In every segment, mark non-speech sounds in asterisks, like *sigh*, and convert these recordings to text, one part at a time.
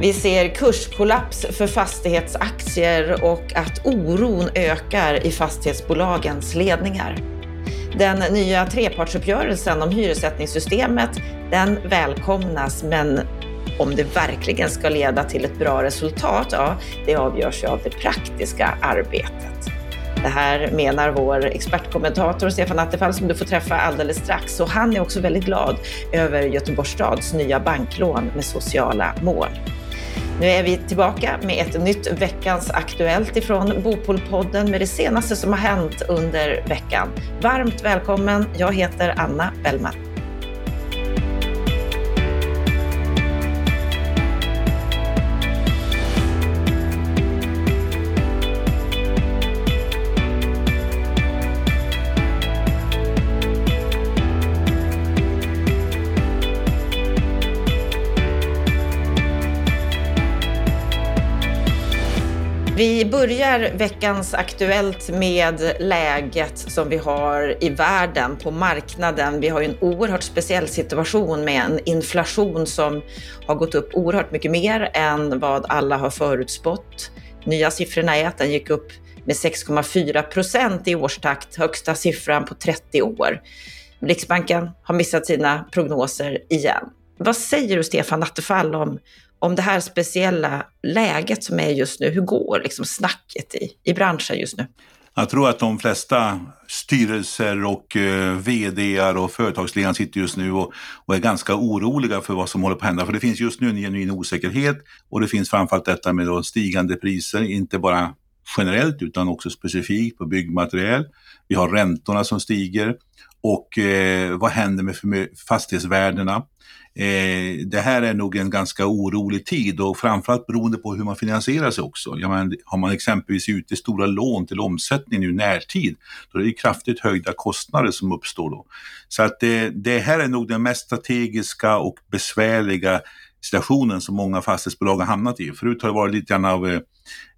Vi ser kurskollaps för fastighetsaktier och att oron ökar i fastighetsbolagens ledningar. Den nya trepartsuppgörelsen om hyressättningssystemet, den välkomnas, men om det verkligen ska leda till ett bra resultat, ja, det avgörs ju av det praktiska arbetet. Det här menar vår expertkommentator Stefan Attefall som du får träffa alldeles strax. Och han är också väldigt glad över Göteborgs stads nya banklån med sociala mål. Nu är vi tillbaka med ett nytt Veckans Aktuellt ifrån Bopolpodden med det senaste som har hänt under veckan. Varmt välkommen! Jag heter Anna Bellman. Vi börjar veckans Aktuellt med läget som vi har i världen, på marknaden. Vi har ju en oerhört speciell situation med en inflation som har gått upp oerhört mycket mer än vad alla har förutspått. Nya siffrorna är att den gick upp med 6,4 procent i årstakt, högsta siffran på 30 år. Riksbanken har missat sina prognoser igen. Vad säger du, Stefan Attefall, om om det här speciella läget som är just nu. Hur går liksom snacket i, i branschen just nu? Jag tror att de flesta styrelser och eh, VDar och företagsledare sitter just nu och, och, är ganska oroliga för vad som håller på att hända. För det finns just nu en genuin osäkerhet och det finns framförallt detta med då stigande priser, inte bara generellt utan också specifikt på byggmaterial. Vi har räntorna som stiger och eh, vad händer med fastighetsvärdena? Eh, det här är nog en ganska orolig tid och framförallt beroende på hur man finansierar sig också. Ja, men, har man exempelvis ute stora lån till omsättning nu närtid, då är det kraftigt höjda kostnader som uppstår då. Så att det, det här är nog den mest strategiska och besvärliga situationen som många fastighetsbolag har hamnat i. Förut har det varit lite grann av eh,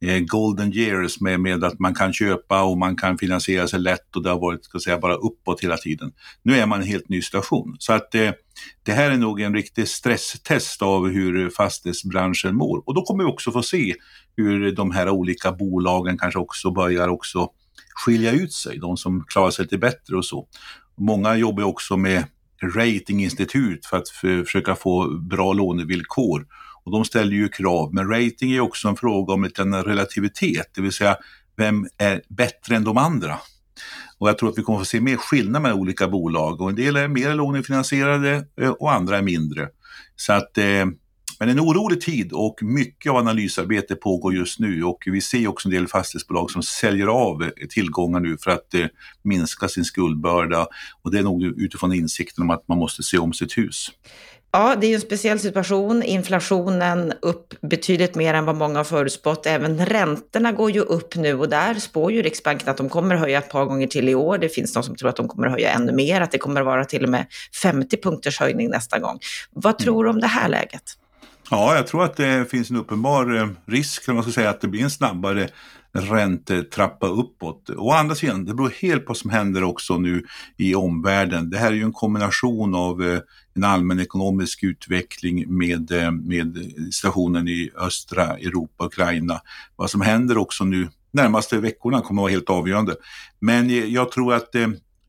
Eh, golden years med, med att man kan köpa och man kan finansiera sig lätt och det har varit ska säga, bara uppåt hela tiden. Nu är man i en helt ny situation. Så att eh, det här är nog en riktig stresstest av hur fastighetsbranschen mår. Och då kommer vi också få se hur de här olika bolagen kanske också börjar också skilja ut sig, de som klarar sig lite bättre och så. Många jobbar också med ratinginstitut för att försöka få bra lånevillkor. Och de ställer ju krav, men rating är också en fråga om en relativitet, det vill säga vem är bättre än de andra? Och jag tror att vi kommer att få se mer skillnad mellan olika bolag och en del är mer lånefinansierade eh, och andra är mindre. Så att, eh, men en orolig tid och mycket av analysarbete pågår just nu och vi ser också en del fastighetsbolag som säljer av tillgångar nu för att eh, minska sin skuldbörda och det är nog utifrån insikten om att man måste se om sitt hus. Ja, det är ju en speciell situation. Inflationen upp betydligt mer än vad många har förutspått. Även räntorna går ju upp nu och där spår ju Riksbanken att de kommer höja ett par gånger till i år. Det finns de som tror att de kommer höja ännu mer, att det kommer vara till och med 50 punkters höjning nästa gång. Vad tror du om det här läget? Ja, jag tror att det finns en uppenbar eh, risk, kan man ska säga, att det blir en snabbare räntetrappa uppåt. Å andra sidan, det beror helt på vad som händer också nu i omvärlden. Det här är ju en kombination av eh, en allmän ekonomisk utveckling med, eh, med situationen i östra Europa, Ukraina. Vad som händer också nu närmaste veckorna kommer att vara helt avgörande. Men eh, jag tror att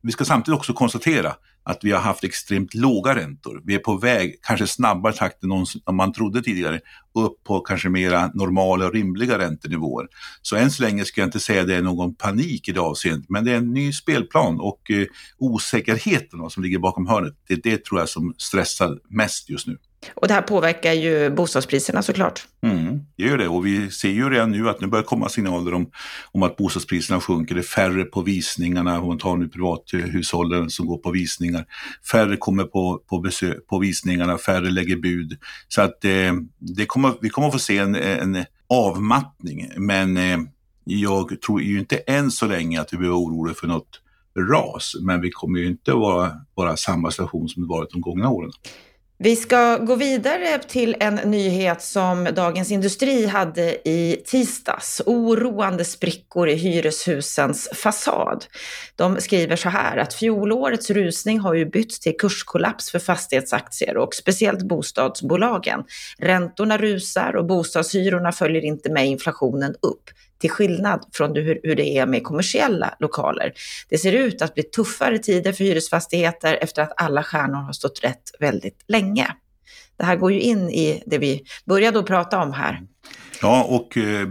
vi ska samtidigt också konstatera att vi har haft extremt låga räntor. Vi är på väg, kanske snabbare takt än man trodde tidigare, upp på kanske mera normala och rimliga räntenivåer. Så än så länge ska jag inte säga att det är någon panik i det avseendet, men det är en ny spelplan och eh, osäkerheten som ligger bakom hörnet, det är det tror jag som stressar mest just nu. Och det här påverkar ju bostadspriserna såklart. Mm, det gör det och vi ser ju redan nu att nu börjar komma signaler om, om att bostadspriserna sjunker. Det är färre på visningarna, om man tar nu privathushållen som går på visningar. Färre kommer på, på, besök, på visningarna, färre lägger bud. Så att eh, det kommer, vi kommer att få se en, en avmattning. Men eh, jag tror ju inte än så länge att vi behöver oroa för något ras. Men vi kommer ju inte att vara, vara samma situation som det varit de gångna åren. Vi ska gå vidare till en nyhet som Dagens Industri hade i tisdags. Oroande sprickor i hyreshusens fasad. De skriver så här att fjolårets rusning har ju bytts till kurskollaps för fastighetsaktier och speciellt bostadsbolagen. Räntorna rusar och bostadshyrorna följer inte med inflationen upp till skillnad från hur, hur det är med kommersiella lokaler. Det ser ut att bli tuffare tider för hyresfastigheter efter att alla stjärnor har stått rätt väldigt länge. Det här går ju in i det vi började att prata om här. Ja, och eh,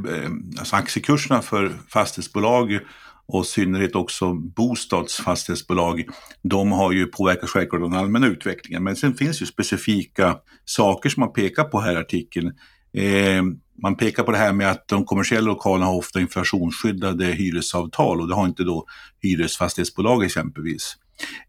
alltså aktiekurserna för fastighetsbolag och i synnerhet också bostadsfastighetsbolag, de har ju påverkat självklart den allmänna utvecklingen. Men sen finns ju specifika saker som man pekar på här i artikeln. Eh, man pekar på det här med att de kommersiella lokalerna har ofta inflationsskyddade hyresavtal och det har inte då hyresfastighetsbolag exempelvis.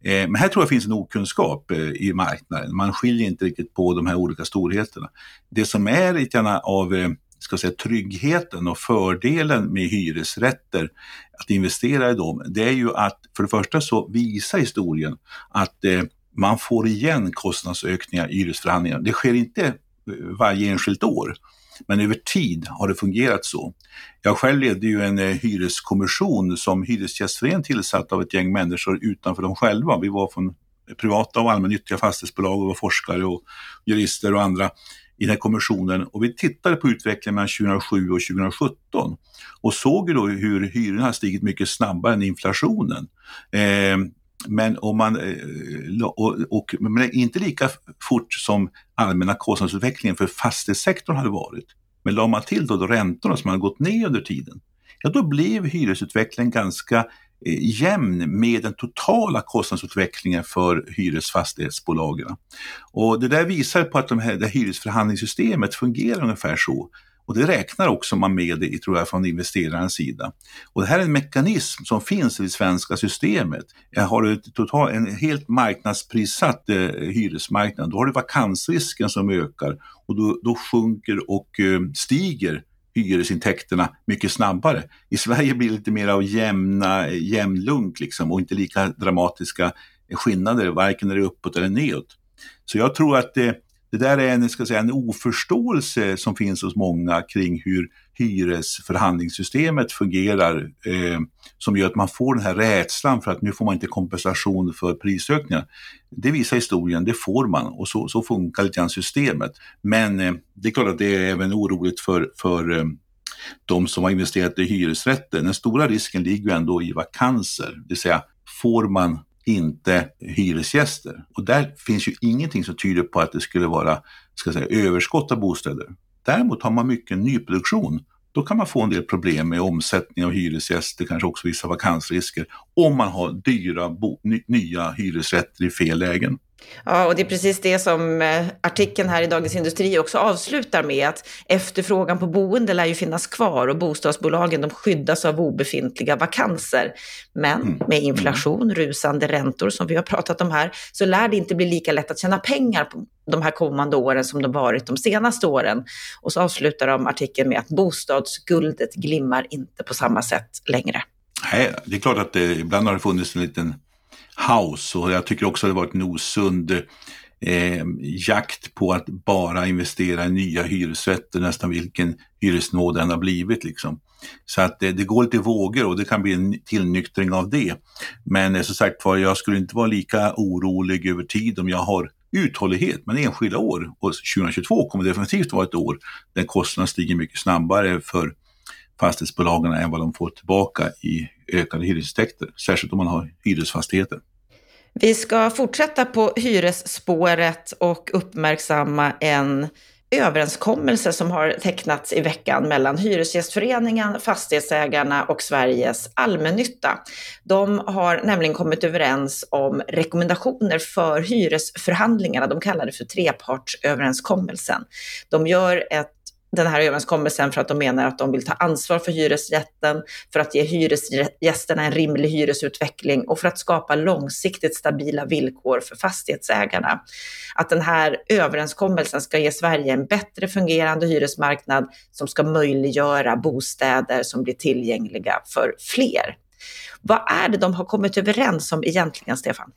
Eh, men här tror jag finns en okunskap eh, i marknaden. Man skiljer inte riktigt på de här olika storheterna. Det som är lite grann av eh, ska säga, tryggheten och fördelen med hyresrätter, att investera i dem, det är ju att för det första så visar historien att man får igen kostnadsökningar i hyresförhandlingar. Det sker inte varje enskilt år. Men över tid har det fungerat så. Jag själv ledde ju en eh, hyreskommission som Hyresgästföreningen tillsatt av ett gäng människor utanför dem själva. Vi var från privata och allmännyttiga fastighetsbolag och var forskare och jurister och andra i den här kommissionen och vi tittade på utvecklingen mellan 2007 och 2017 och såg då hur hyrorna har stigit mycket snabbare än inflationen. Eh, men, om man, eh, och, och, men inte lika fort som allmänna kostnadsutvecklingen för fastighetssektorn hade varit. Men la man till då, då räntorna som hade gått ner under tiden, ja då blev hyresutvecklingen ganska eh, jämn med den totala kostnadsutvecklingen för hyresfastighetsbolagen. Och det där visar på att de här, det här hyresförhandlingssystemet fungerar ungefär så. Och det räknar också man med i, tror jag, från investerarens sida. Och det här är en mekanism som finns i det svenska systemet. Jag har du total, en helt marknadsprissatt eh, hyresmarknad, då har du vakansrisken som ökar och då, då sjunker och eh, stiger hyresintäkterna mycket snabbare. I Sverige blir det lite mer av jämna, eh, jämnlunk liksom, och inte lika dramatiska skillnader, varken när det är uppåt eller nedåt. Så jag tror att det, det där är en, ska säga, en oförståelse som finns hos många kring hur hyresförhandlingssystemet fungerar eh, som gör att man får den här rädslan för att nu får man inte kompensation för prisökningar. Det visar historien, det får man och så, så funkar lite grann systemet. Men eh, det är klart att det är även oroligt för, för eh, de som har investerat i hyresrätter. Den stora risken ligger ju ändå i vakanser, det vill säga får man inte hyresgäster. Och där finns ju ingenting som tyder på att det skulle vara ska säga, överskott av bostäder. Däremot har man mycket nyproduktion. Då kan man få en del problem med omsättning av hyresgäster, kanske också vissa vakansrisker, om man har dyra nya hyresrätter i fel lägen. Ja, och det är precis det som eh, artikeln här i Dagens Industri också avslutar med, att efterfrågan på boende lär ju finnas kvar och bostadsbolagen de skyddas av obefintliga vakanser. Men mm. med inflation, rusande räntor som vi har pratat om här, så lär det inte bli lika lätt att tjäna pengar på de här kommande åren som det varit de senaste åren. Och så avslutar de artikeln med att bostadsguldet glimmar inte på samma sätt längre. Nej, det är klart att det, ibland har det funnits en liten house och jag tycker också det varit en osund eh, jakt på att bara investera i nya hyresrätter, nästan vilken hyresnivå den har blivit. Liksom. Så att det, det, går lite vågor och det kan bli en tillnyktring av det. Men eh, som sagt var, jag skulle inte vara lika orolig över tid om jag har uthållighet, men enskilda år. Och 2022 kommer definitivt vara ett år där kostnaderna stiger mycket snabbare för fastighetsbolagen än vad de får tillbaka i ökade hyresintäkter, särskilt om man har hyresfastigheter. Vi ska fortsätta på hyresspåret och uppmärksamma en överenskommelse som har tecknats i veckan mellan Hyresgästföreningen, Fastighetsägarna och Sveriges allmännytta. De har nämligen kommit överens om rekommendationer för hyresförhandlingarna. De kallar det för trepartsöverenskommelsen. De gör ett den här överenskommelsen för att de menar att de vill ta ansvar för hyresrätten, för att ge hyresgästerna en rimlig hyresutveckling och för att skapa långsiktigt stabila villkor för fastighetsägarna. Att den här överenskommelsen ska ge Sverige en bättre fungerande hyresmarknad som ska möjliggöra bostäder som blir tillgängliga för fler. Vad är det de har kommit överens om egentligen, Stefan?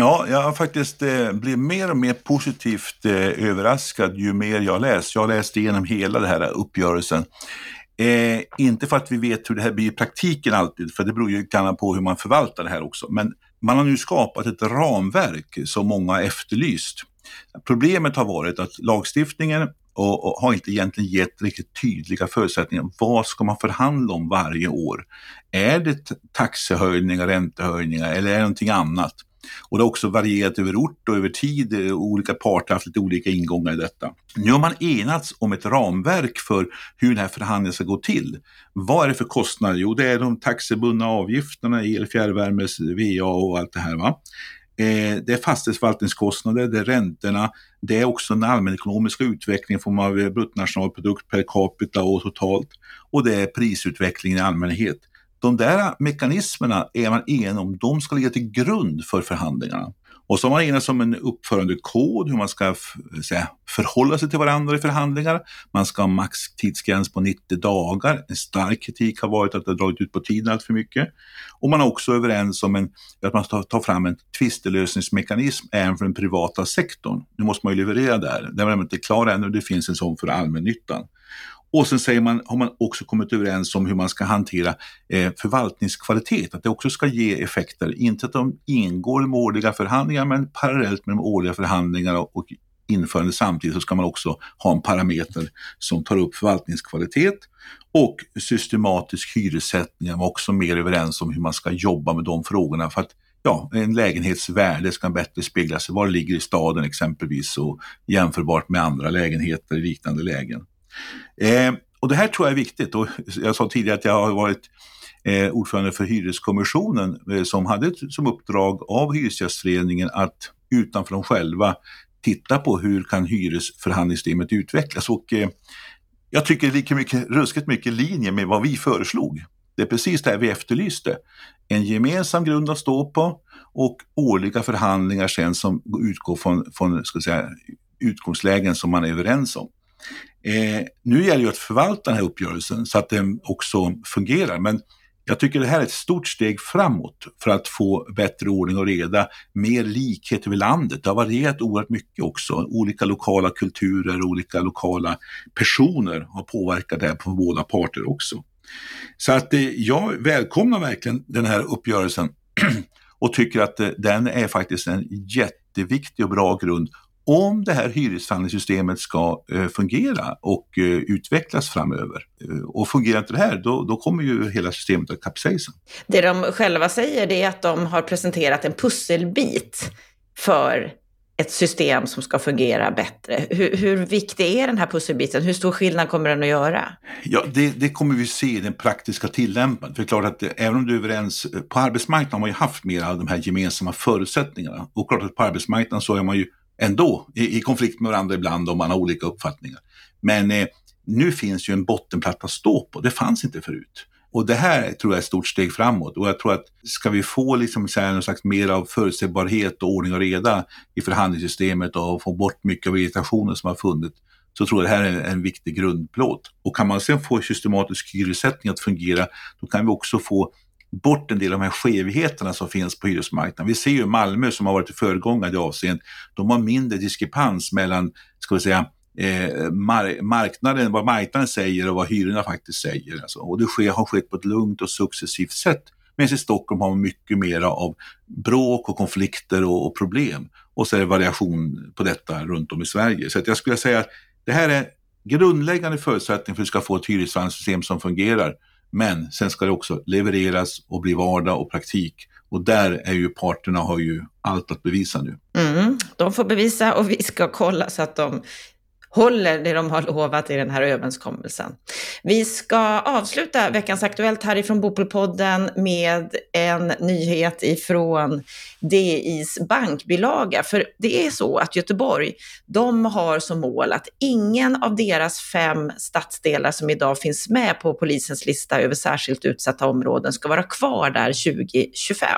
Ja, jag har faktiskt eh, blivit mer och mer positivt eh, överraskad ju mer jag läst. Jag har läst igenom hela den här uppgörelsen. Eh, inte för att vi vet hur det här blir i praktiken alltid, för det beror ju gärna på hur man förvaltar det här också. Men man har nu skapat ett ramverk som många har efterlyst. Problemet har varit att lagstiftningen och, och, har inte egentligen gett riktigt tydliga förutsättningar. Vad ska man förhandla om varje år? Är det taxehöjningar, räntehöjningar eller är det någonting annat? Och det har också varierat över ort och över tid. Eh, olika parter har haft lite olika ingångar i detta. Nu har man enats om ett ramverk för hur den här förhandlingen ska gå till. Vad är det för kostnader? Jo, det är de taxibundna avgifterna, el, fjärrvärme, VA och allt det här. Va? Eh, det är fastighetsförvaltningskostnader, det är räntorna, det är också den allmänekonomiska utvecklingen i form av bruttonationalprodukt per capita och totalt och det är prisutvecklingen i allmänhet. De där mekanismerna är man enig om, de ska ligga till grund för förhandlingarna. Och så har man enats om en uppförandekod, hur man ska säga, förhålla sig till varandra i förhandlingar. Man ska ha max tidsgräns på 90 dagar. En stark kritik har varit att det har dragit ut på tiden allt för mycket. Och man är också överens om en, att man ska ta fram en tvistelösningsmekanism även för den privata sektorn. Nu måste man ju leverera där. Den är inte klar ännu, det finns en sån för allmännyttan. Och sen säger man, har man också kommit överens om hur man ska hantera eh, förvaltningskvalitet, att det också ska ge effekter. Inte att de ingår i de årliga förhandlingarna, men parallellt med de årliga förhandlingarna och införande samtidigt så ska man också ha en parameter som tar upp förvaltningskvalitet och systematisk hyressättning. Man är också mer överens om hur man ska jobba med de frågorna för att ja, en lägenhetsvärde ska bättre spegla sig var ligger i staden exempelvis och jämförbart med andra lägenheter i liknande lägen. Eh, och det här tror jag är viktigt och jag sa tidigare att jag har varit eh, ordförande för hyreskommissionen eh, som hade som uppdrag av Hyresgästföreningen att utanför dem själva titta på hur kan hyresförhandlingssystemet utvecklas. Och, eh, jag tycker det ligger mycket, ruskigt mycket i linje med vad vi föreslog. Det är precis det vi efterlyste. En gemensam grund att stå på och årliga förhandlingar sen som utgår från, från ska säga, utgångslägen som man är överens om. Eh, nu gäller det att förvalta den här uppgörelsen så att den också fungerar. Men jag tycker det här är ett stort steg framåt för att få bättre ordning och reda, mer likhet över landet. Det har varierat oerhört mycket också. Olika lokala kulturer, olika lokala personer har påverkat det här på båda parter också. Så att eh, jag välkomnar verkligen den här uppgörelsen *clears throat* och tycker att eh, den är faktiskt en jätteviktig och bra grund om det här hyresförhandlingssystemet ska eh, fungera och eh, utvecklas framöver. Eh, och fungerar inte det här, då, då kommer ju hela systemet att kapsejsa. Det de själva säger det är att de har presenterat en pusselbit för ett system som ska fungera bättre. Hur, hur viktig är den här pusselbiten? Hur stor skillnad kommer den att göra? Ja, det, det kommer vi se i den praktiska tillämpningen. För det är klart att även om du är överens, på arbetsmarknaden har man ju haft mer av de här gemensamma förutsättningarna. Och klart att på arbetsmarknaden så är man ju ändå i, i konflikt med varandra ibland om man har olika uppfattningar. Men eh, nu finns ju en bottenplatta att stå på, det fanns inte förut. Och det här tror jag är ett stort steg framåt och jag tror att ska vi få liksom så här, någon slags mer av förutsägbarhet och ordning och reda i förhandlingssystemet och få bort mycket av irritationen som har funnits så tror jag det här är en viktig grundplåt. Och kan man sen få systematisk hyressättning att fungera, då kan vi också få bort en del av de här skevheterna som finns på hyresmarknaden. Vi ser ju Malmö som har varit föregångare i det avseendet. De har mindre diskrepans mellan, ska vi säga, eh, mar marknaden, vad marknaden säger och vad hyrorna faktiskt säger. Alltså. Och det sker, har skett på ett lugnt och successivt sätt. Medan i Stockholm har man mycket mer av bråk och konflikter och, och, problem. Och så är det variation på detta runt om i Sverige. Så att jag skulle säga att det här är grundläggande förutsättning för att vi ska få ett hyresförhandlingssystem som fungerar. Men sen ska det också levereras och bli vardag och praktik. Och där är ju parterna har ju allt att bevisa nu. Mm, de får bevisa och vi ska kolla så att de håller det de har lovat i den här överenskommelsen. Vi ska avsluta veckans Aktuellt härifrån Bopolpodden med en nyhet ifrån DIs bankbilaga. För det är så att Göteborg, de har som mål att ingen av deras fem stadsdelar som idag finns med på polisens lista över särskilt utsatta områden ska vara kvar där 2025.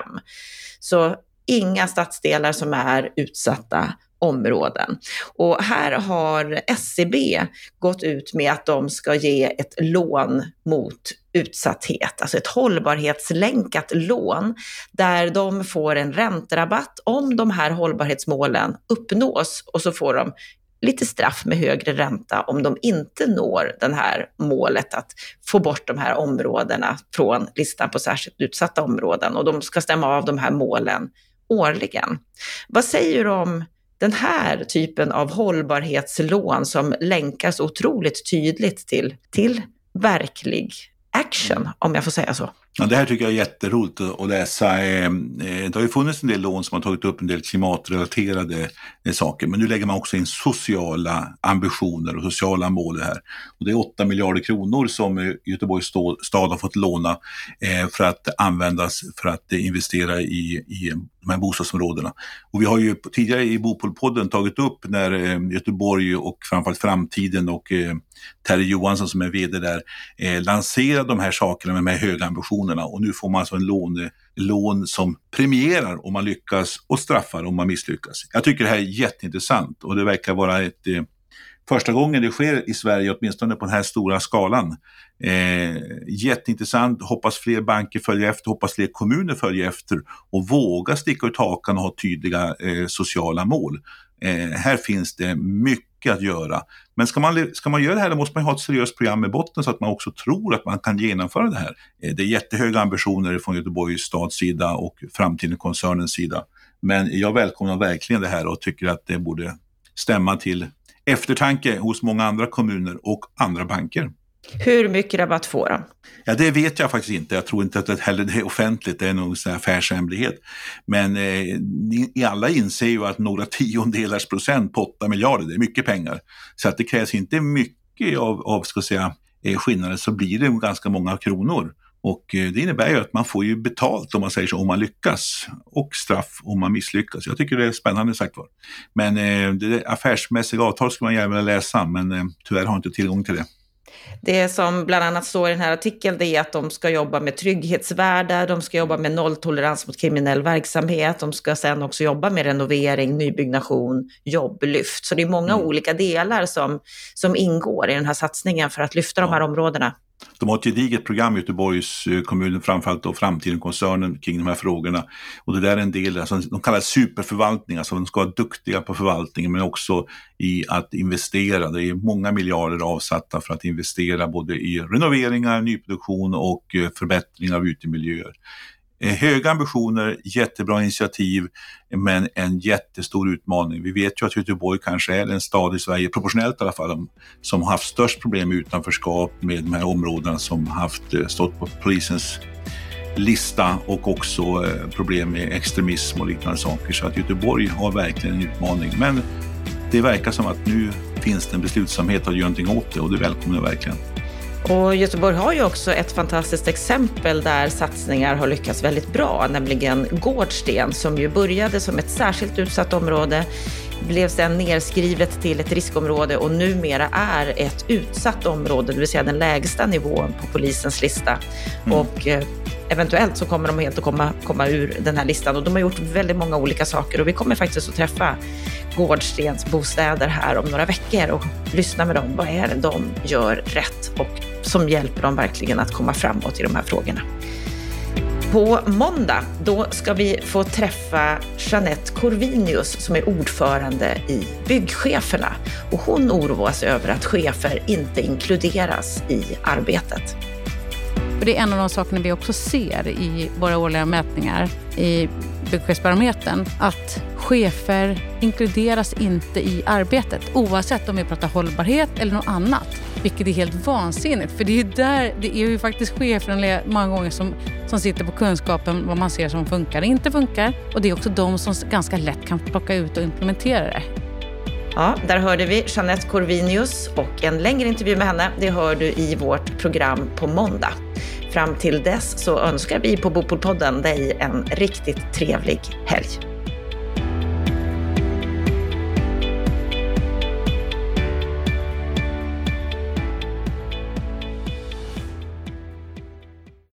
Så inga stadsdelar som är utsatta områden. Och här har SCB gått ut med att de ska ge ett lån mot utsatthet, alltså ett hållbarhetslänkat lån där de får en ränterabatt om de här hållbarhetsmålen uppnås och så får de lite straff med högre ränta om de inte når det här målet att få bort de här områdena från listan på särskilt utsatta områden och de ska stämma av de här målen årligen. Vad säger du om den här typen av hållbarhetslån som länkas otroligt tydligt till, till verklig action, om jag får säga så? Ja, det här tycker jag är jätteroligt att läsa. Ehm, eh, det har ju funnits en del lån som har tagit upp en del klimatrelaterade eh, saker, men nu lägger man också in sociala ambitioner och sociala mål här. Och det är 8 miljarder kronor som eh, Göteborgs stad har fått låna för att användas för att investera i, i de här bostadsområdena. Och vi har ju tidigare i Bopolpodden tagit upp när ehm, Göteborg och framförallt Framtiden och Terry Johansson som är VD där lanserade de här sakerna med de här höga ambitionerna miljonerna och nu får man alltså en lån, lån som premierar om man lyckas och straffar om man misslyckas. Jag tycker det här är jätteintressant och det verkar vara ett eh, första gången det sker i Sverige, åtminstone på den här stora skalan. Eh, jätteintressant, hoppas fler banker följer efter, hoppas fler kommuner följer efter och vågar sticka ut hakan och ha tydliga eh, sociala mål. Eh, här finns det mycket att göra. Men ska man, ska man göra det här då måste man ha ett seriöst program i botten så att man också tror att man kan genomföra det här. Eh, det är jättehöga ambitioner från Göteborgs stads sida och Framtiden-koncernens sida. Men jag välkomnar verkligen det här och tycker att det borde stämma till eftertanke hos många andra kommuner och andra banker. Hur mycket rabatt får de? Ja, det vet jag faktiskt inte. Jag tror inte att det heller det är offentligt, det är någon sån affärshemlighet. Men eh, ni alla inser ju att några tiondelars procent på 8 miljarder, det är mycket pengar. Så att det krävs inte mycket av, av ska säga, eh, skillnader så blir det ganska många kronor. Och eh, det innebär ju att man får ju betalt om man säger så, om man lyckas och straff om man misslyckas. Jag tycker det är spännande sagt var. Men eh, det affärsmässiga avtal skulle man gärna vilja läsa, men eh, tyvärr har jag inte tillgång till det. Det som bland annat står i den här artikeln det är att de ska jobba med trygghetsvärdar, de ska jobba med nolltolerans mot kriminell verksamhet, de ska sen också jobba med renovering, nybyggnation, jobblyft. Så det är många mm. olika delar som, som ingår i den här satsningen för att lyfta ja. de här områdena. De har ett gediget program i Göteborgs eh, kommun, framförallt då Framtiden-koncernen kring de här frågorna. Och det där är en del, alltså, de kallar det superförvaltning, alltså de ska vara duktiga på förvaltningen men också i att investera. Det är många miljarder avsatta för att investera både i renoveringar, nyproduktion och eh, förbättringar förbättring av utemiljöer. Eh, höga ambitioner, jättebra initiativ, men en jättestor utmaning. Vi vet ju att Göteborg kanske är den stad i Sverige, proportionellt i alla fall, som har haft störst problem med utanförskap med de här områdena som haft, eh, stått på polisens lista och också eh, problem med extremism och liknande saker. Så att Göteborg har verkligen en utmaning. Men det verkar som att nu finns det en beslutsamhet att göra någonting åt det och det välkomnar jag verkligen. Och Göteborg har ju också ett fantastiskt exempel där satsningar har lyckats väldigt bra, nämligen Gårdsten som ju började som ett särskilt utsatt område, blev sedan nerskrivet till ett riskområde och numera är ett utsatt område, det vill säga den lägsta nivån på polisens lista. Mm. Och eh, eventuellt så kommer de helt att komma, komma ur den här listan och de har gjort väldigt många olika saker och vi kommer faktiskt att träffa Gårdstens bostäder här om några veckor och lyssna med dem. Vad är det de gör rätt och som hjälper dem verkligen att komma framåt i de här frågorna. På måndag då ska vi få träffa Jeanette Corvinius som är ordförande i Byggcheferna. Och hon oroas över att chefer inte inkluderas i arbetet. Och det är en av de sakerna vi också ser i våra årliga mätningar i Byggchefsbarometern, att chefer inkluderas inte i arbetet oavsett om vi pratar hållbarhet eller något annat. Vilket är helt vansinnigt, för det är ju där, det är ju faktiskt cheferna många gånger som, som sitter på kunskapen vad man ser som funkar och inte funkar. Och det är också de som ganska lätt kan plocka ut och implementera det. Ja, där hörde vi Jeanette Corvinius och en längre intervju med henne, det hör du i vårt program på måndag. Fram till dess så önskar vi på Bopolpodden dig en riktigt trevlig helg.